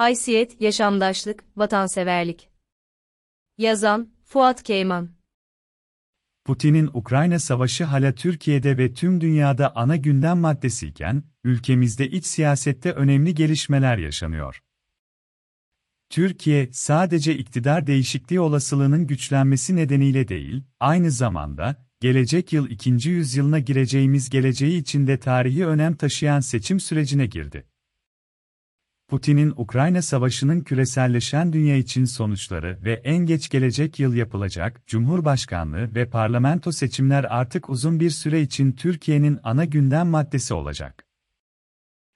Haysiyet, yaşamdaşlık, vatanseverlik. Yazan, Fuat Keyman. Putin'in Ukrayna savaşı hala Türkiye'de ve tüm dünyada ana gündem maddesiyken, ülkemizde iç siyasette önemli gelişmeler yaşanıyor. Türkiye, sadece iktidar değişikliği olasılığının güçlenmesi nedeniyle değil, aynı zamanda, gelecek yıl ikinci yüzyılına gireceğimiz geleceği içinde tarihi önem taşıyan seçim sürecine girdi. Putin'in Ukrayna Savaşı'nın küreselleşen dünya için sonuçları ve en geç gelecek yıl yapılacak Cumhurbaşkanlığı ve parlamento seçimler artık uzun bir süre için Türkiye'nin ana gündem maddesi olacak.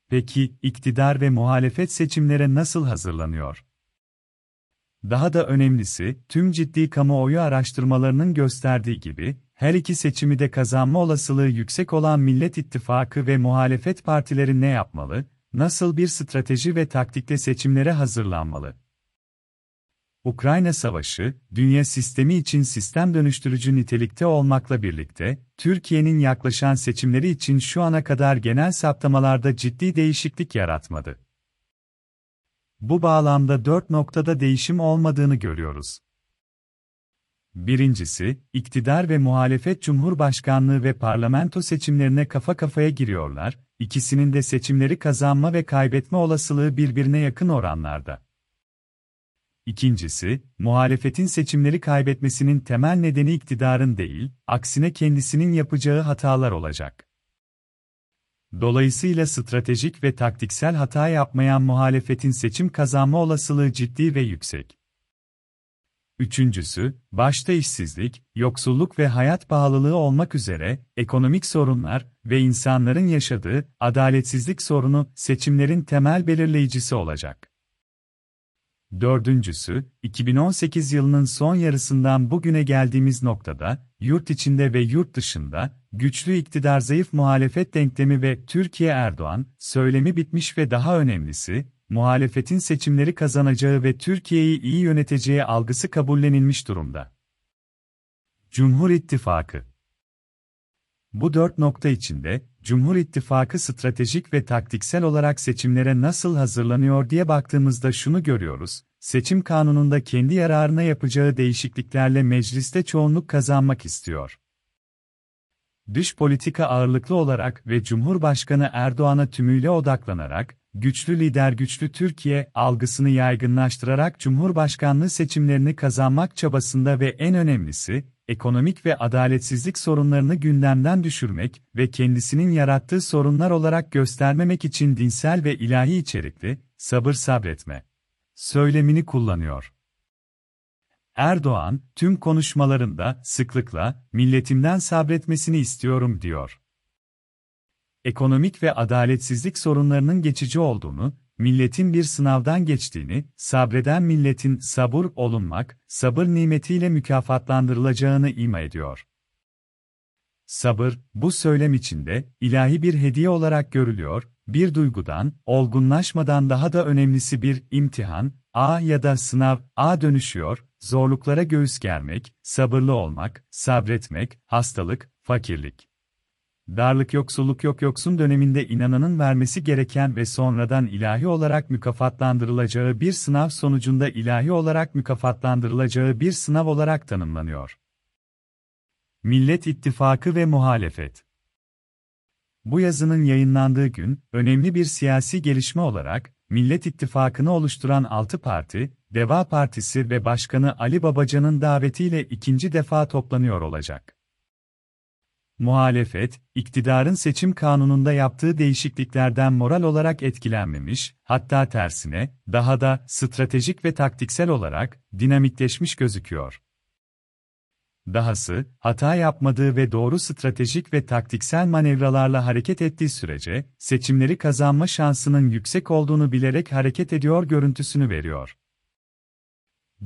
Peki, iktidar ve muhalefet seçimlere nasıl hazırlanıyor? Daha da önemlisi, tüm ciddi kamuoyu araştırmalarının gösterdiği gibi, her iki seçimi de kazanma olasılığı yüksek olan Millet İttifakı ve muhalefet partileri ne yapmalı, nasıl bir strateji ve taktikle seçimlere hazırlanmalı? Ukrayna Savaşı, dünya sistemi için sistem dönüştürücü nitelikte olmakla birlikte, Türkiye'nin yaklaşan seçimleri için şu ana kadar genel saptamalarda ciddi değişiklik yaratmadı. Bu bağlamda dört noktada değişim olmadığını görüyoruz. Birincisi, iktidar ve muhalefet cumhurbaşkanlığı ve parlamento seçimlerine kafa kafaya giriyorlar, ikisinin de seçimleri kazanma ve kaybetme olasılığı birbirine yakın oranlarda. İkincisi, muhalefetin seçimleri kaybetmesinin temel nedeni iktidarın değil, aksine kendisinin yapacağı hatalar olacak. Dolayısıyla stratejik ve taktiksel hata yapmayan muhalefetin seçim kazanma olasılığı ciddi ve yüksek. Üçüncüsü, başta işsizlik, yoksulluk ve hayat pahalılığı olmak üzere, ekonomik sorunlar ve insanların yaşadığı adaletsizlik sorunu seçimlerin temel belirleyicisi olacak. Dördüncüsü, 2018 yılının son yarısından bugüne geldiğimiz noktada, yurt içinde ve yurt dışında, güçlü iktidar zayıf muhalefet denklemi ve Türkiye Erdoğan, söylemi bitmiş ve daha önemlisi, muhalefetin seçimleri kazanacağı ve Türkiye'yi iyi yöneteceği algısı kabullenilmiş durumda. Cumhur İttifakı Bu dört nokta içinde, Cumhur İttifakı stratejik ve taktiksel olarak seçimlere nasıl hazırlanıyor diye baktığımızda şunu görüyoruz, seçim kanununda kendi yararına yapacağı değişikliklerle mecliste çoğunluk kazanmak istiyor. Dış politika ağırlıklı olarak ve Cumhurbaşkanı Erdoğan'a tümüyle odaklanarak, güçlü lider güçlü Türkiye algısını yaygınlaştırarak Cumhurbaşkanlığı seçimlerini kazanmak çabasında ve en önemlisi, ekonomik ve adaletsizlik sorunlarını gündemden düşürmek ve kendisinin yarattığı sorunlar olarak göstermemek için dinsel ve ilahi içerikli, sabır sabretme söylemini kullanıyor. Erdoğan, tüm konuşmalarında sıklıkla milletimden sabretmesini istiyorum diyor ekonomik ve adaletsizlik sorunlarının geçici olduğunu, milletin bir sınavdan geçtiğini, sabreden milletin sabır olunmak, sabır nimetiyle mükafatlandırılacağını ima ediyor. Sabır, bu söylem içinde, ilahi bir hediye olarak görülüyor, bir duygudan, olgunlaşmadan daha da önemlisi bir imtihan, A ya da sınav, A dönüşüyor, zorluklara göğüs germek, sabırlı olmak, sabretmek, hastalık, fakirlik. Darlık yoksulluk yok yoksun döneminde inananın vermesi gereken ve sonradan ilahi olarak mükafatlandırılacağı bir sınav sonucunda ilahi olarak mükafatlandırılacağı bir sınav olarak tanımlanıyor. Millet İttifakı ve Muhalefet Bu yazının yayınlandığı gün, önemli bir siyasi gelişme olarak, Millet İttifakı'nı oluşturan 6 parti, Deva Partisi ve Başkanı Ali Babacan'ın davetiyle ikinci defa toplanıyor olacak. Muhalefet, iktidarın seçim kanununda yaptığı değişikliklerden moral olarak etkilenmemiş, hatta tersine, daha da stratejik ve taktiksel olarak dinamikleşmiş gözüküyor. Dahası, hata yapmadığı ve doğru stratejik ve taktiksel manevralarla hareket ettiği sürece, seçimleri kazanma şansının yüksek olduğunu bilerek hareket ediyor görüntüsünü veriyor.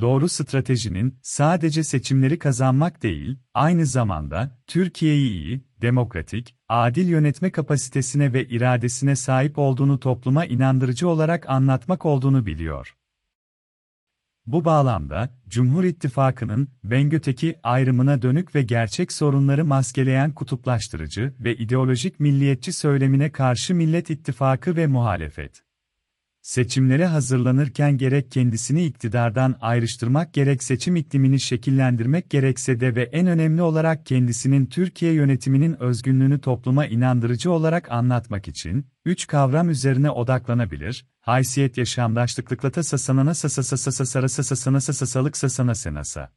Doğru stratejinin sadece seçimleri kazanmak değil, aynı zamanda Türkiye'yi iyi, demokratik, adil yönetme kapasitesine ve iradesine sahip olduğunu topluma inandırıcı olarak anlatmak olduğunu biliyor. Bu bağlamda, Cumhur İttifakı'nın Bengöteki ayrımına dönük ve gerçek sorunları maskeleyen kutuplaştırıcı ve ideolojik milliyetçi söylemine karşı Millet İttifakı ve muhalefet Seçimlere hazırlanırken gerek kendisini iktidardan ayrıştırmak gerek seçim iklimini şekillendirmek gerekse de ve en önemli olarak kendisinin Türkiye yönetiminin özgünlüğünü topluma inandırıcı olarak anlatmak için, üç kavram üzerine odaklanabilir, haysiyet yaşamdaşlıklıklata sasanana sasasasasasara sasasana sasasalık sasana senasa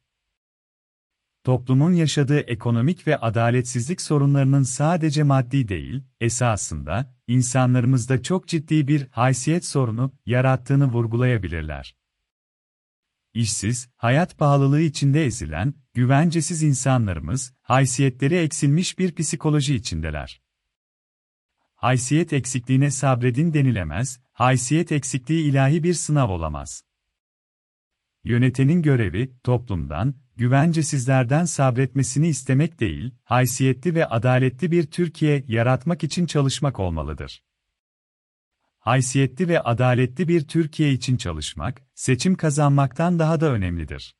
toplumun yaşadığı ekonomik ve adaletsizlik sorunlarının sadece maddi değil, esasında, insanlarımızda çok ciddi bir haysiyet sorunu yarattığını vurgulayabilirler. İşsiz, hayat pahalılığı içinde ezilen, güvencesiz insanlarımız, haysiyetleri eksilmiş bir psikoloji içindeler. Haysiyet eksikliğine sabredin denilemez, haysiyet eksikliği ilahi bir sınav olamaz. Yönetenin görevi, toplumdan, güvencesizlerden sabretmesini istemek değil, haysiyetli ve adaletli bir Türkiye yaratmak için çalışmak olmalıdır. Haysiyetli ve adaletli bir Türkiye için çalışmak, seçim kazanmaktan daha da önemlidir.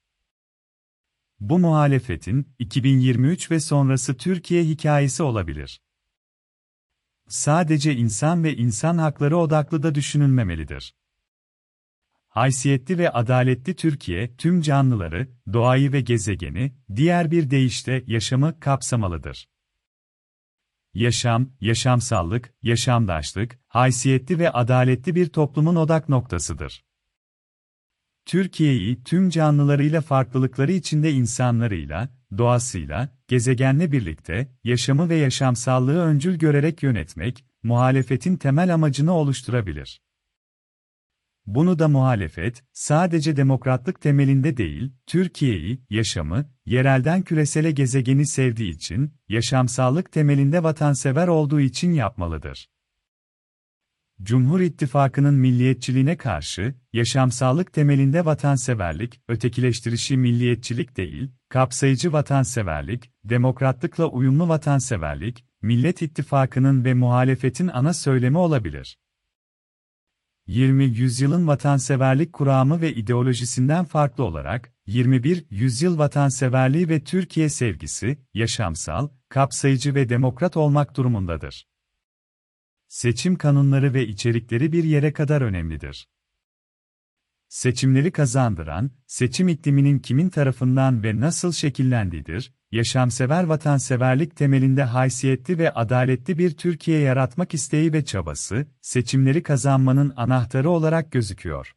Bu muhalefetin 2023 ve sonrası Türkiye hikayesi olabilir. Sadece insan ve insan hakları odaklı da düşünülmemelidir. Haysiyetli ve adaletli Türkiye, tüm canlıları, doğayı ve gezegeni, diğer bir deyişle yaşamı kapsamalıdır. Yaşam, yaşamsallık, yaşamdaşlık, haysiyetli ve adaletli bir toplumun odak noktasıdır. Türkiye'yi tüm canlılarıyla farklılıkları içinde insanlarıyla, doğasıyla, gezegenle birlikte, yaşamı ve yaşamsallığı öncül görerek yönetmek, muhalefetin temel amacını oluşturabilir. Bunu da muhalefet, sadece demokratlık temelinde değil, Türkiye'yi, yaşamı, yerelden küresele gezegeni sevdiği için, yaşamsallık temelinde vatansever olduğu için yapmalıdır. Cumhur İttifakı'nın milliyetçiliğine karşı, yaşamsallık temelinde vatanseverlik, ötekileştirişi milliyetçilik değil, kapsayıcı vatanseverlik, demokratlıkla uyumlu vatanseverlik, Millet İttifakı'nın ve muhalefetin ana söylemi olabilir. 20 yüzyılın vatanseverlik kuramı ve ideolojisinden farklı olarak, 21 yüzyıl vatanseverliği ve Türkiye sevgisi, yaşamsal, kapsayıcı ve demokrat olmak durumundadır. Seçim kanunları ve içerikleri bir yere kadar önemlidir. Seçimleri kazandıran, seçim ikliminin kimin tarafından ve nasıl şekillendiğidir, yaşamsever vatanseverlik temelinde haysiyetli ve adaletli bir Türkiye yaratmak isteği ve çabası, seçimleri kazanmanın anahtarı olarak gözüküyor.